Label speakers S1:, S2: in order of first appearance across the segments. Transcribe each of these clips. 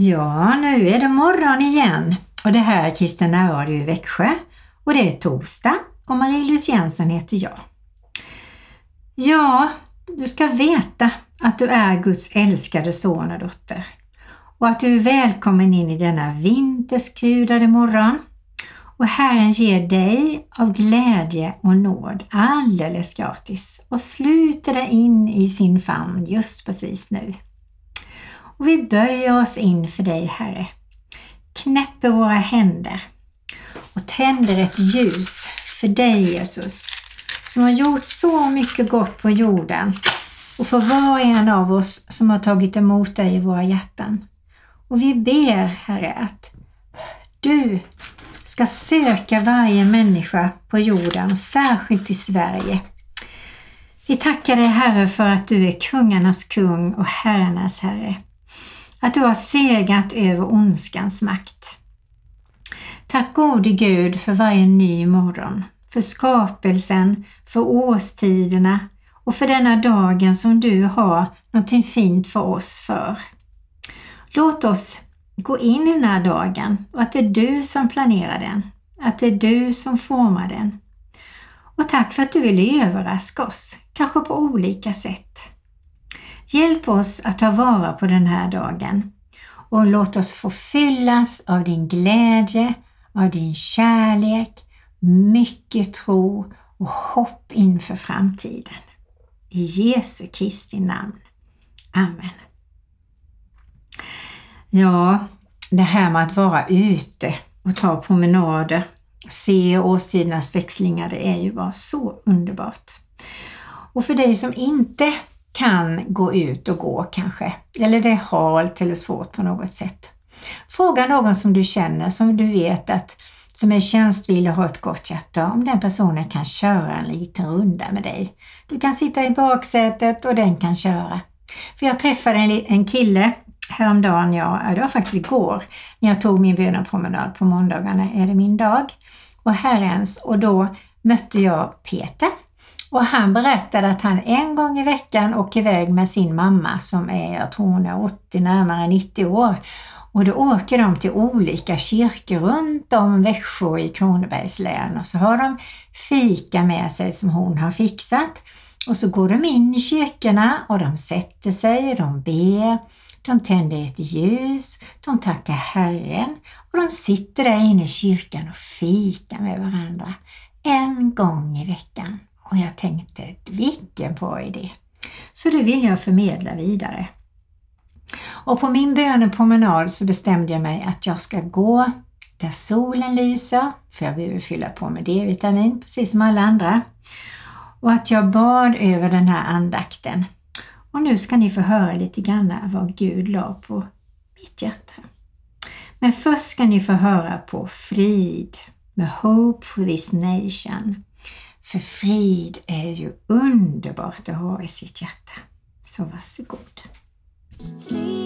S1: Ja, nu är det morgon igen och det här är Kristen Radio i Växjö och det är torsdag och Marie-Louise Jensen heter jag. Ja, du ska veta att du är Guds älskade son och dotter och att du är välkommen in i denna vinterskrudade morgon. Och Herren ger dig av glädje och nåd alldeles gratis och sluter dig in i sin famn just precis nu. Och vi böjer oss in för dig Herre, knäpper våra händer och tänder ett ljus för dig Jesus som har gjort så mycket gott på jorden och för var och en av oss som har tagit emot dig i våra hjärtan. Och vi ber Herre att du ska söka varje människa på jorden, särskilt i Sverige. Vi tackar dig Herre för att du är kungarnas kung och herrarnas Herre. Att du har segrat över ondskans makt. Tack gode Gud för varje ny morgon, för skapelsen, för årstiderna och för denna dagen som du har någonting fint för oss för. Låt oss gå in i den här dagen och att det är du som planerar den, att det är du som formar den. Och tack för att du vill överraska oss, kanske på olika sätt. Hjälp oss att ta vara på den här dagen och låt oss få fyllas av din glädje, av din kärlek, mycket tro och hopp inför framtiden. I Jesu Kristi namn. Amen. Ja, det här med att vara ute och ta promenader, se årstidernas växlingar, det är ju bara så underbart. Och för dig som inte kan gå ut och gå kanske, eller det är halt eller svårt på något sätt. Fråga någon som du känner, som du vet att som är tjänstvillig och har ett gott hjärta, om den personen kan köra en liten runda med dig. Du kan sitta i baksätet och den kan köra. För jag träffade en, en kille häromdagen, ja, det var faktiskt igår, när jag tog min bönepromenad på måndagarna är det min dag och Herrens och då mötte jag Peter och han berättade att han en gång i veckan åker iväg med sin mamma som är, jag tror hon är 80, närmare 90 år. Och då åker de till olika kyrkor runt om Växjö i Kronobergs län och så har de fika med sig som hon har fixat. Och så går de in i kyrkorna och de sätter sig och de ber. De tänder ett ljus, de tackar Herren och de sitter där inne i kyrkan och fikar med varandra en gång i veckan. Och jag tänkte, vilken bra idé! Så det vill jag förmedla vidare. Och på min bönepromenad så bestämde jag mig att jag ska gå där solen lyser, för jag behöver fylla på med D-vitamin precis som alla andra. Och att jag bad över den här andakten. Och nu ska ni få höra lite grann vad Gud la på mitt hjärta. Men först ska ni få höra på Frid med Hope for this nation. För frid är ju underbart att ha i sitt hjärta. Så varsågod. Frid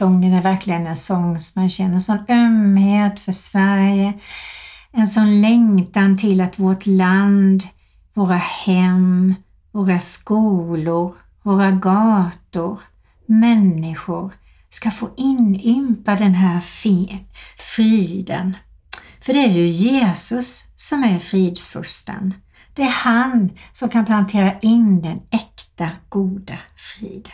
S1: sången är verkligen en sång som man känner sån ömhet för Sverige. En sån längtan till att vårt land, våra hem, våra skolor, våra gator, människor ska få inympa den här friden. För det är ju Jesus som är fridsfursten. Det är han som kan plantera in den äkta goda friden.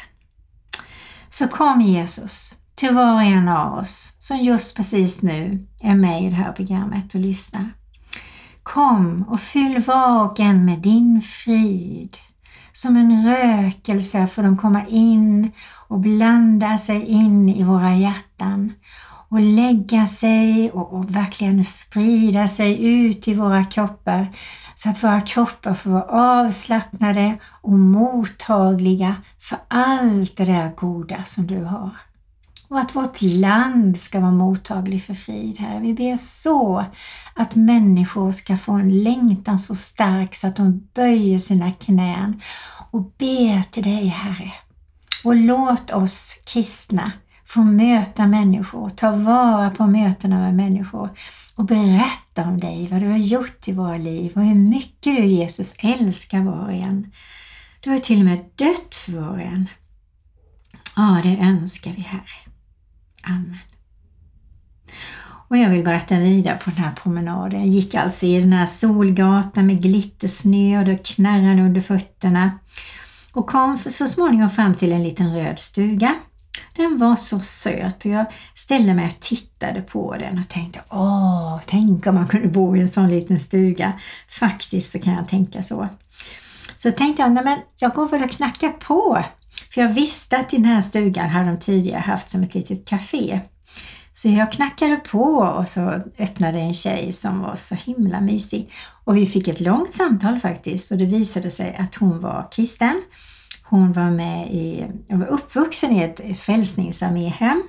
S1: Så kom Jesus till var och en av oss som just precis nu är med i det här programmet och lyssnar. Kom och fyll var och en med din frid. Som en rökelse får de komma in och blanda sig in i våra hjärtan och lägga sig och, och, verkligen sprida sig ut i våra kroppar så att våra kroppar får vara avslappnade och mottagliga för allt det där goda som du har. Och att vårt land ska vara mottagligt för frid, Herre. Vi ber så att människor ska få en längtan så stark så att de böjer sina knän och ber till dig, Herre. Och låt oss kristna få möta människor, ta vara på mötena med människor och berätta om dig, vad du har gjort i våra liv och hur mycket du Jesus älskar var och en. Du har till och med dött för var och en. Ja, det önskar vi Herre. Amen. Och jag vill berätta vidare på den här promenaden. Jag gick alltså i den här solgatan med glittersnö och det knarrade under fötterna och kom så småningom fram till en liten röd stuga. Den var så söt och jag ställde mig och tittade på den och tänkte åh, tänk om man kunde bo i en sån liten stuga. Faktiskt så kan jag tänka så. Så tänkte jag, nej men jag går väl och knackar på. För jag visste att i den här stugan hade de tidigare haft som ett litet café. Så jag knackade på och så öppnade en tjej som var så himla mysig. Och vi fick ett långt samtal faktiskt och det visade sig att hon var kristen. Hon var med i, var uppvuxen i ett, ett frälsningsarméhem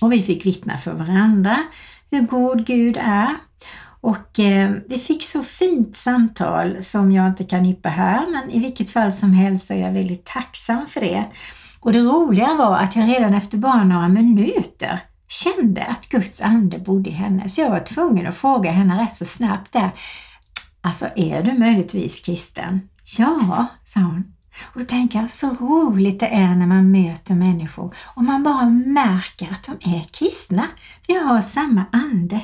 S1: och vi fick vittna för varandra hur god Gud är. Och eh, vi fick så fint samtal som jag inte kan yppa här men i vilket fall som helst så är jag väldigt tacksam för det. Och det roliga var att jag redan efter bara några minuter kände att Guds ande bodde i henne. Så jag var tvungen att fråga henne rätt så snabbt där. Alltså är du möjligtvis kristen? Ja, sa hon. Och då tänker jag, så roligt det är när man möter människor och man bara märker att de är kristna. Vi har samma ande.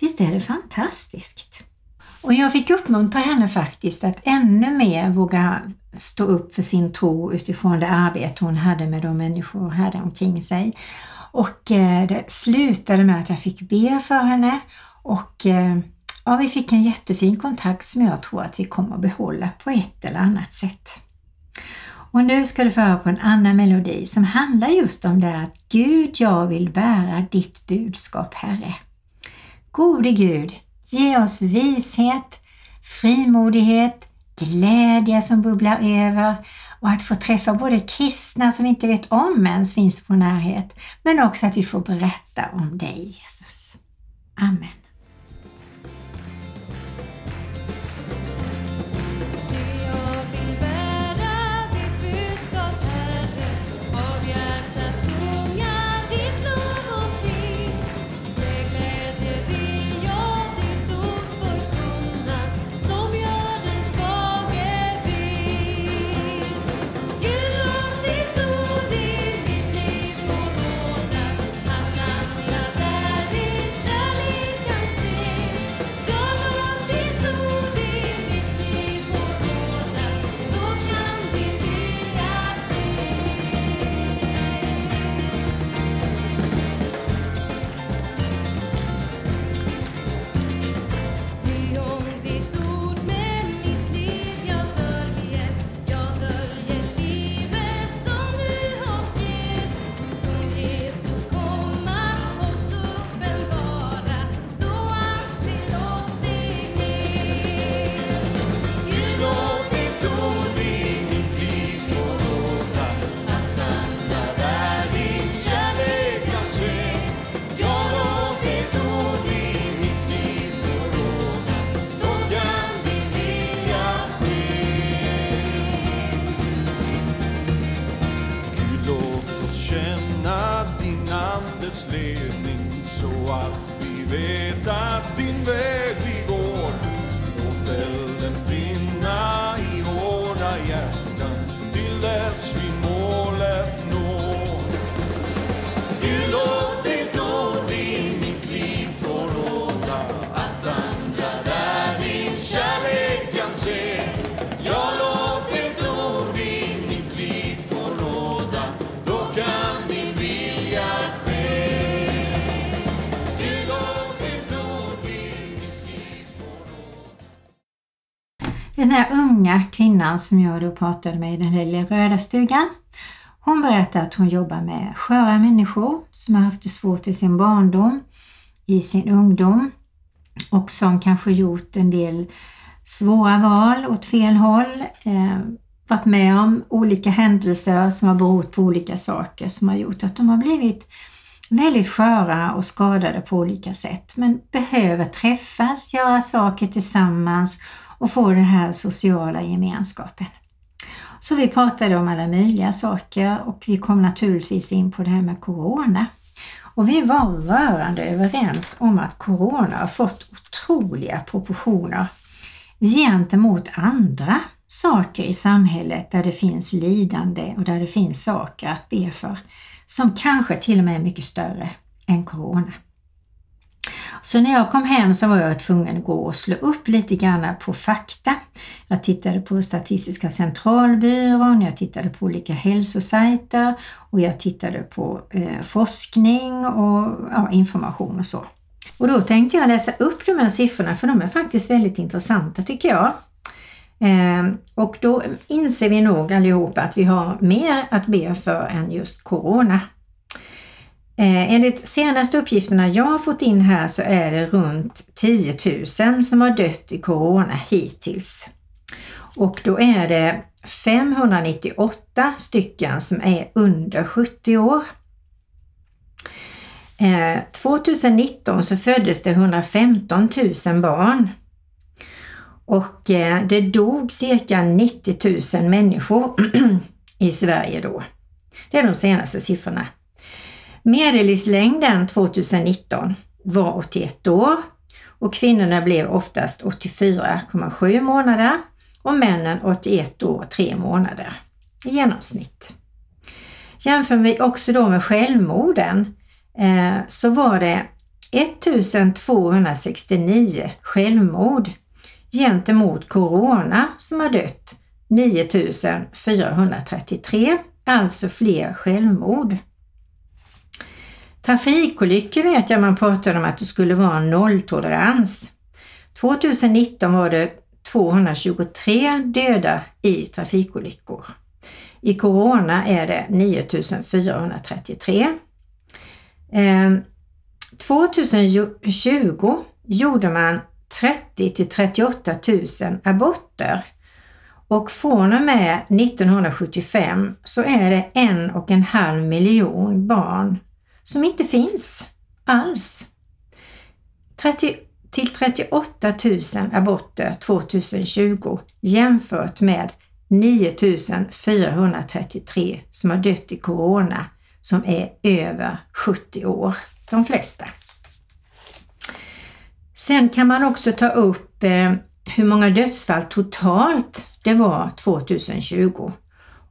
S1: Visst är det fantastiskt? Och jag fick uppmuntra henne faktiskt att ännu mer våga stå upp för sin tro utifrån det arbete hon hade med de människor hon hade omkring sig. Och eh, det slutade med att jag fick be för henne och eh, ja, vi fick en jättefin kontakt som jag tror att vi kommer att behålla på ett eller annat sätt. Och nu ska du få höra på en annan melodi som handlar just om det att Gud, jag vill bära ditt budskap, Herre. Gode Gud, ge oss vishet, frimodighet, glädje som bubblar över och att få träffa både kristna som vi inte vet om ens finns på närhet, men också att vi får berätta om dig Jesus. Amen.
S2: Andens ledning så att vi vet att din väg
S1: Den här unga kvinnan som jag då pratade med i den lilla röda stugan. Hon berättar att hon jobbar med sköra människor som har haft det svårt i sin barndom, i sin ungdom och som kanske gjort en del svåra val åt fel håll. Eh, varit med om olika händelser som har berott på olika saker som har gjort att de har blivit väldigt sköra och skadade på olika sätt men behöver träffas, göra saker tillsammans och få den här sociala gemenskapen. Så vi pratade om alla möjliga saker och vi kom naturligtvis in på det här med Corona. Och vi var rörande överens om att Corona har fått otroliga proportioner gentemot andra saker i samhället där det finns lidande och där det finns saker att be för som kanske till och med är mycket större än Corona. Så när jag kom hem så var jag tvungen att gå och slå upp lite grann på fakta. Jag tittade på Statistiska centralbyrån, jag tittade på olika hälsosajter och jag tittade på eh, forskning och ja, information och så. Och då tänkte jag läsa upp de här siffrorna för de är faktiskt väldigt intressanta tycker jag. Eh, och då inser vi nog allihopa att vi har mer att be för än just Corona. Eh, enligt senaste uppgifterna jag har fått in här så är det runt 10 000 som har dött i Corona hittills. Och då är det 598 stycken som är under 70 år. Eh, 2019 så föddes det 115 000 barn. Och eh, det dog cirka 90 000 människor i Sverige då. Det är de senaste siffrorna. Medellivslängden 2019 var 81 år och kvinnorna blev oftast 84,7 månader och männen 81 år 3 månader i genomsnitt. Jämför vi också då med självmorden eh, så var det 1269 självmord gentemot Corona som har dött 9433, alltså fler självmord. Trafikolyckor vet jag man pratade om att det skulle vara nolltolerans. 2019 var det 223 döda i trafikolyckor. I Corona är det 9433. 2020 ehm, gjorde man 30 till 38 000 aborter och från och med 1975 så är det en och en halv miljon barn som inte finns alls. 30 till 38 000 aborter 2020 jämfört med 9 433 som har dött i Corona som är över 70 år, de flesta. Sen kan man också ta upp eh, hur många dödsfall totalt det var 2020.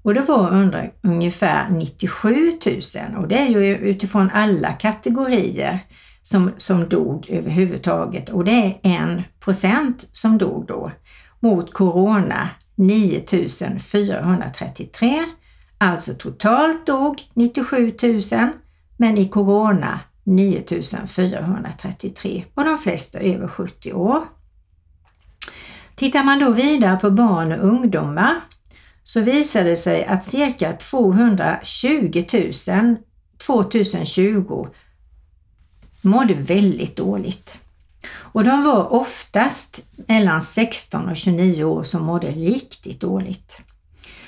S1: Och det var under ungefär 97 000 och det är ju utifrån alla kategorier som, som dog överhuvudtaget och det är en procent som dog då mot Corona 9 433. Alltså totalt dog 97 000 men i Corona 9 433 och de flesta över 70 år. Tittar man då vidare på barn och ungdomar så visade det sig att cirka 220 000 2020 mådde väldigt dåligt. Och de var oftast mellan 16 och 29 år som mådde riktigt dåligt.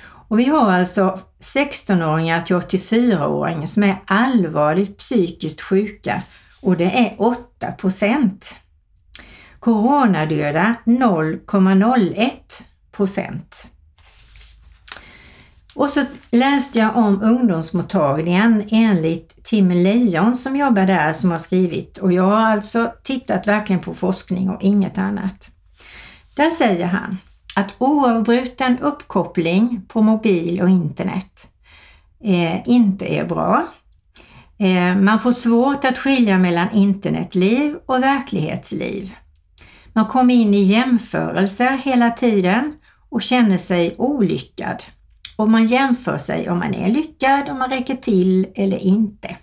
S1: Och vi har alltså 16-åringar till 84-åringar som är allvarligt psykiskt sjuka och det är 8 procent. Coronadöda 0,01 procent. Och så läste jag om ungdomsmottagningen enligt Tim Lejon som jobbar där som har skrivit och jag har alltså tittat verkligen på forskning och inget annat. Där säger han att oavbruten uppkoppling på mobil och internet eh, inte är bra. Eh, man får svårt att skilja mellan internetliv och verklighetsliv. Man kommer in i jämförelser hela tiden och känner sig olyckad. Och man jämför sig om man är lyckad, om man räcker till eller inte.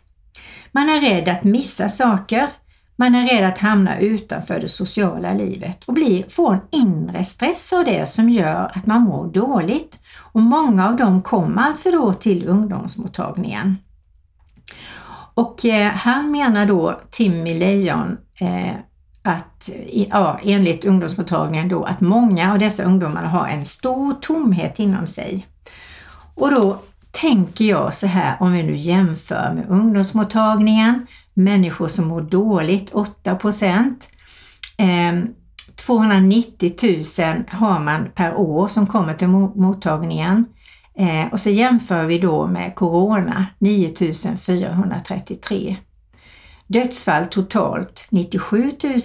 S1: Man är rädd att missa saker. Man är rädd att hamna utanför det sociala livet och blir, får en inre stress av det som gör att man mår dåligt. Och många av dem kommer alltså då till ungdomsmottagningen. Och eh, han menar då, Timmy Lejon, eh, att ja, enligt ungdomsmottagningen då att många av dessa ungdomar har en stor tomhet inom sig. Och då tänker jag så här om vi nu jämför med ungdomsmottagningen, människor som mår dåligt 8 procent. Ehm, 290 000 har man per år som kommer till mottagningen. Eh, och så jämför vi då med Corona 9 433. Dödsfall totalt 97 000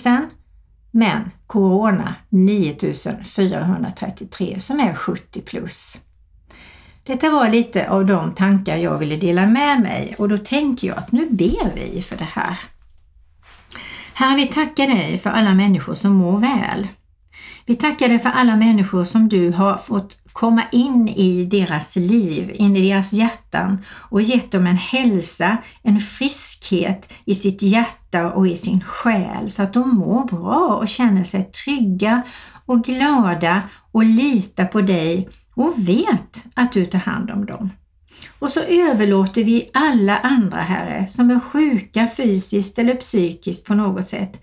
S1: men Corona 9 433 som är 70 plus. Detta var lite av de tankar jag ville dela med mig och då tänker jag att nu ber vi för det här. Herre, vi tackar dig för alla människor som mår väl. Vi tackar dig för alla människor som du har fått komma in i deras liv, in i deras hjärtan och gett dem en hälsa, en friskhet i sitt hjärta och i sin själ så att de mår bra och känner sig trygga och glada och litar på dig och vet att du tar hand om dem. Och så överlåter vi alla andra Herre som är sjuka fysiskt eller psykiskt på något sätt.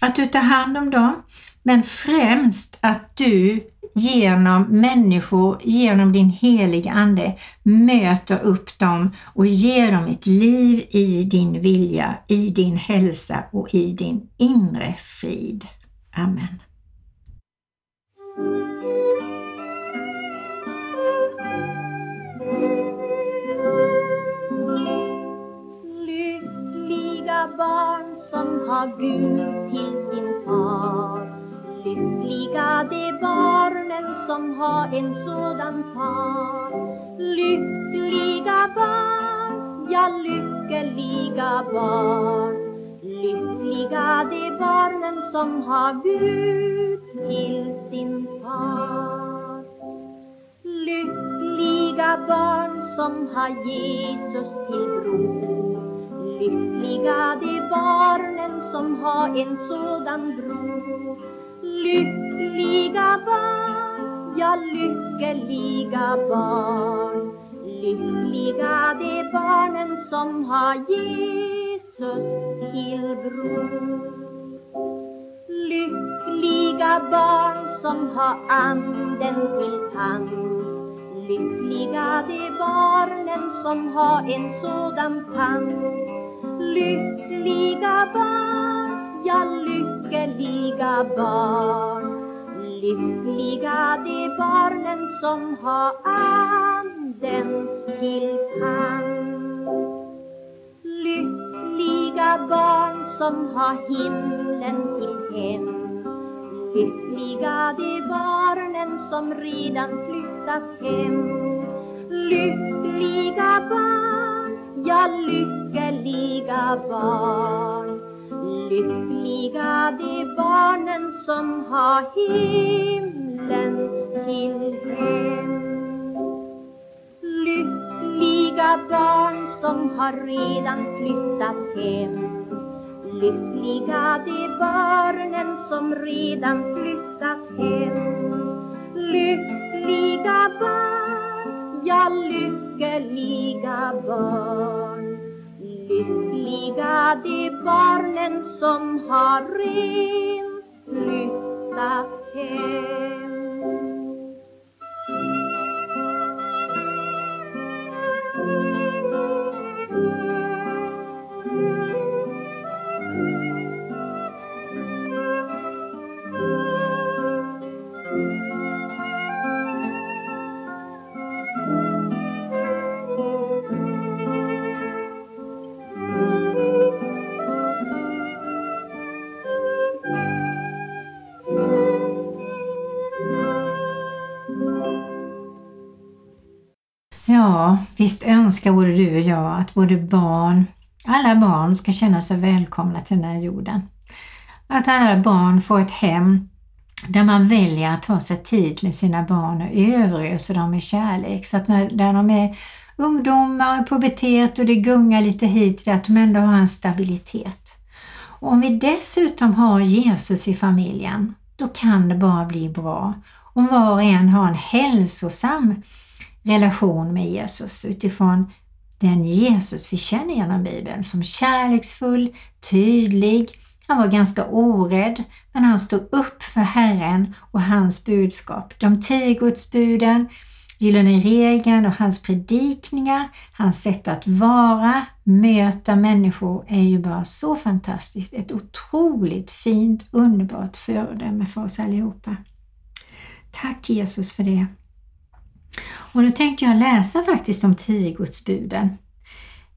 S1: Att du tar hand om dem men främst att du genom människor, genom din heliga Ande möter upp dem och ger dem ett liv i din vilja, i din hälsa och i din inre frid. Amen.
S3: Som Gud till sin far? Lyckliga de barnen som har en sådan far. Lyckliga barn, ja lyckliga barn. Lyckliga de barnen som har Gud till sin far. Lyckliga barn som har Jesus till bror Lyckliga de barnen som har en sådan bror Lyckliga barn, ja lyckliga barn. Lyckliga de barnen som har Jesus till bror Lyckliga barn som har anden till tand Lyckliga de barnen som har en sådan tand Lyckliga barn, ja lyckliga barn. Lyckliga de barnen som har anden till hand. Lyckliga barn som har himlen till hem. Lyckliga de barnen som redan flyttat hem. Lyckliga barn, ja lyckliga barn. Lyckliga de barnen som har himlen till hem. Lyckliga barn som har redan flyttat hem. Lyckliga de barnen som redan flyttat hem. Lyckliga barn, ja lyckliga barn heliga de barnen som har rent flyttat hem.
S1: Ja, visst önskar både du och jag att både barn, alla barn ska känna sig välkomna till den här jorden. Att alla barn får ett hem där man väljer att ta sig tid med sina barn och överöser dem med kärlek. Så att när, de är ungdomar, pubertet och det gungar lite hit, att de ändå har en stabilitet. Och om vi dessutom har Jesus i familjen, då kan det bara bli bra. Om var och en har en hälsosam relation med Jesus utifrån den Jesus vi känner genom Bibeln som kärleksfull, tydlig, han var ganska orädd, men han stod upp för Herren och hans budskap. De tio Gudsbuden, Gyllene regeln och hans predikningar, hans sätt att vara, möta människor är ju bara så fantastiskt. Ett otroligt fint, underbart föredöme för oss allihopa. Tack Jesus för det. Och nu tänkte jag läsa faktiskt de tio Gudsbuden.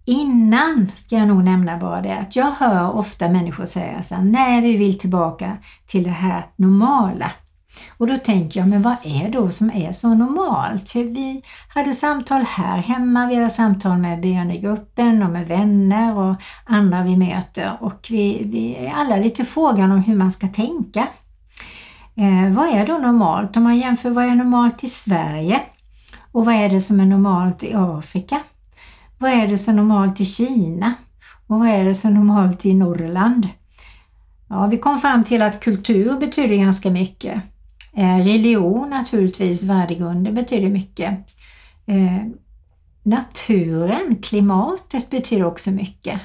S1: Innan ska jag nog nämna bara det att jag hör ofta människor säga så här, nej vi vill tillbaka till det här normala. Och då tänker jag, men vad är då som är så normalt? Vi hade samtal här hemma, vi hade samtal med bönegruppen och med vänner och andra vi möter och vi, vi är alla lite frågan om hur man ska tänka. Eh, vad är då normalt? Om man jämför vad är normalt i Sverige och vad är det som är normalt i Afrika? Vad är det som är normalt i Kina? Och vad är det som är normalt i Norrland? Ja, vi kom fram till att kultur betyder ganska mycket. Eh, religion naturligtvis, värdegrunder betyder mycket. Eh, naturen, klimatet betyder också mycket.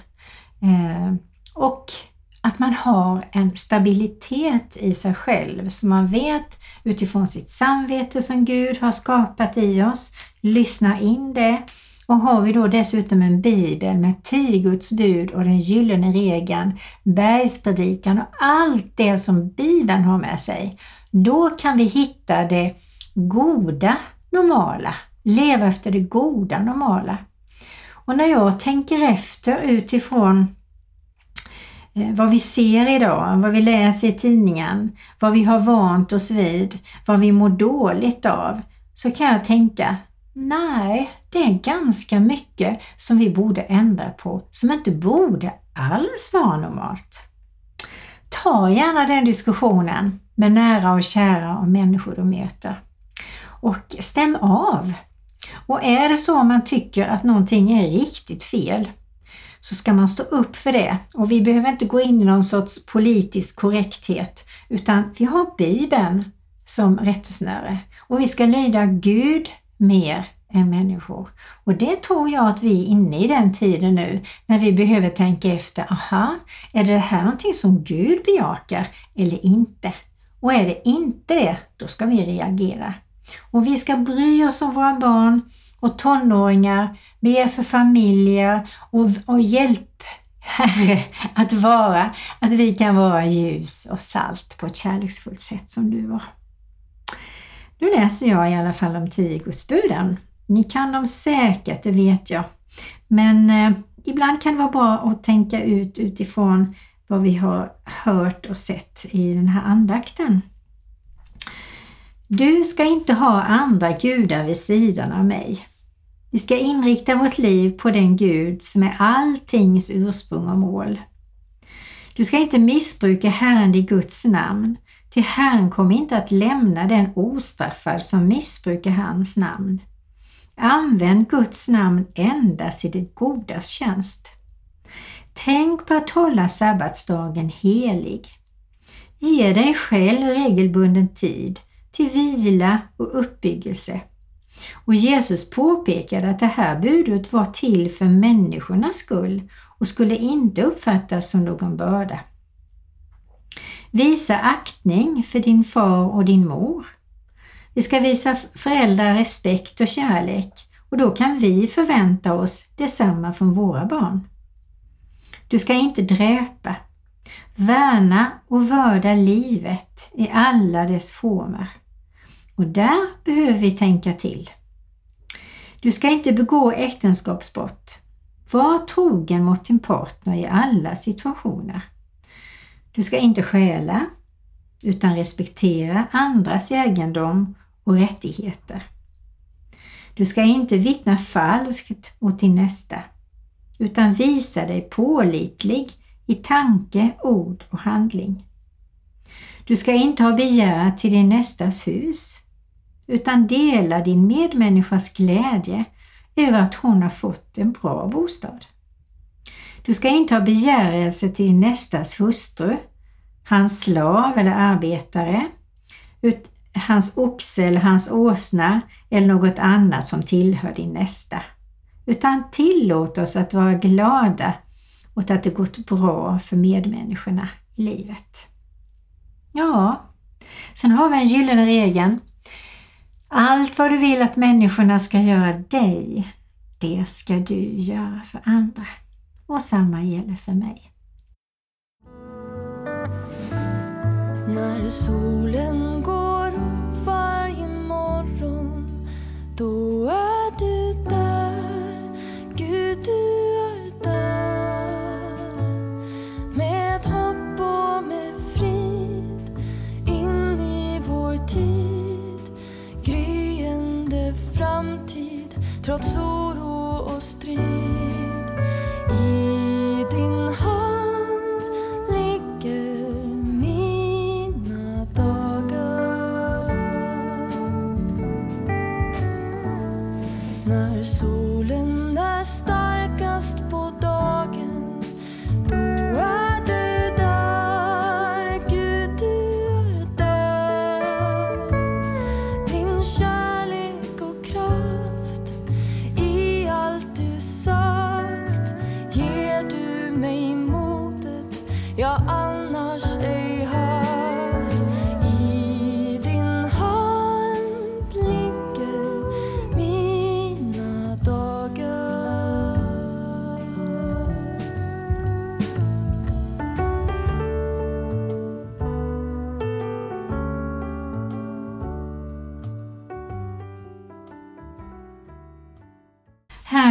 S1: Eh, och att man har en stabilitet i sig själv så man vet utifrån sitt samvete som Gud har skapat i oss, lyssna in det. Och har vi då dessutom en bibel med tio Guds bud och den gyllene regeln, bergspredikan och allt det som bibeln har med sig, då kan vi hitta det goda normala, leva efter det goda normala. Och när jag tänker efter utifrån Eh, vad vi ser idag, vad vi läser i tidningen, vad vi har vant oss vid, vad vi mår dåligt av, så kan jag tänka, nej, det är ganska mycket som vi borde ändra på, som inte borde alls vara normalt. Ta gärna den diskussionen med nära och kära och människor du möter. Och stäm av. Och är det så man tycker att någonting är riktigt fel så ska man stå upp för det. Och vi behöver inte gå in i någon sorts politisk korrekthet utan vi har Bibeln som rättesnöre och vi ska lyda Gud mer än människor. Och det tror jag att vi är inne i den tiden nu när vi behöver tänka efter, aha, är det här någonting som Gud bejakar eller inte? Och är det inte det, då ska vi reagera. Och vi ska bry oss om våra barn och tonåringar, be för familjer och, och hjälp Herre att vara, att vi kan vara ljus och salt på ett kärleksfullt sätt som du var. Nu läser jag i alla fall om tio Gudsbuden. Ni kan dem säkert, det vet jag. Men eh, ibland kan det vara bra att tänka ut utifrån vad vi har hört och sett i den här andakten. Du ska inte ha andra gudar vid sidan av mig. Vi ska inrikta vårt liv på den Gud som är alltings ursprung och mål. Du ska inte missbruka Herren i Guds namn, till Herren kommer inte att lämna den ostraffad som missbrukar hans namn. Använd Guds namn endast i det godas tjänst. Tänk på att hålla sabbatsdagen helig. Ge dig själv regelbunden tid till vila och uppbyggelse. Och Jesus påpekade att det här budet var till för människornas skull och skulle inte uppfattas som någon börda. Visa aktning för din far och din mor. Vi ska visa föräldrar respekt och kärlek och då kan vi förvänta oss detsamma från våra barn. Du ska inte dräpa. Värna och vörda livet i alla dess former. Och där behöver vi tänka till. Du ska inte begå äktenskapsbrott. Var trogen mot din partner i alla situationer. Du ska inte stjäla utan respektera andras egendom och rättigheter. Du ska inte vittna falskt mot din nästa, utan visa dig pålitlig i tanke, ord och handling. Du ska inte ha begär till din nästas hus, utan dela din medmänniskas glädje över att hon har fått en bra bostad. Du ska inte ha begärelse till din nästas hustru, hans slav eller arbetare, ut, hans oxe eller hans åsna eller något annat som tillhör din nästa. Utan tillåt oss att vara glada åt att det gått bra för medmänniskorna i livet. Ja, sen har vi en gyllene regeln. Allt vad du vill att människorna ska göra dig, det ska du göra för andra. Och samma gäller för mig.
S4: När solen går trots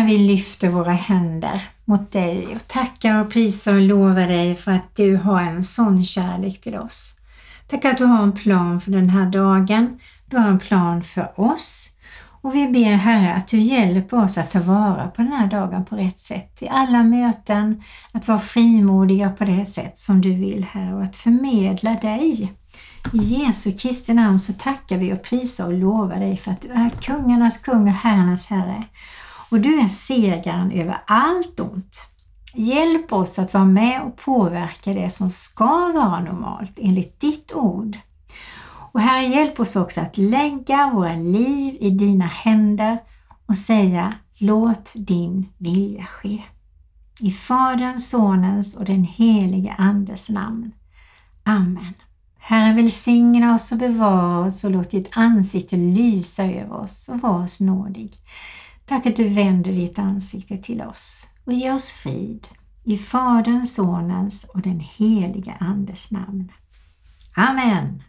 S1: vi lyfter våra händer mot dig och tackar och prisar och lovar dig för att du har en sån kärlek till oss. Tack att du har en plan för den här dagen. Du har en plan för oss. Och vi ber Herre att du hjälper oss att ta vara på den här dagen på rätt sätt. I alla möten, att vara frimodiga på det sätt som du vill Herre och att förmedla dig. I Jesu Kristi namn så tackar vi och prisar och lovar dig för att du är kungarnas kung och herrarnas herre. Och du är segaren över allt ont. Hjälp oss att vara med och påverka det som ska vara normalt enligt ditt ord. Och Herre, hjälp oss också att lägga våra liv i dina händer och säga låt din vilja ske. I Faderns, Sonens och den helige Andes namn. Amen. Herre välsigna oss och bevara oss och låt ditt ansikte lysa över oss och var oss nådig. Tack att du vänder ditt ansikte till oss och ger oss frid. I Faderns, Sonens och den helige Andes namn. Amen.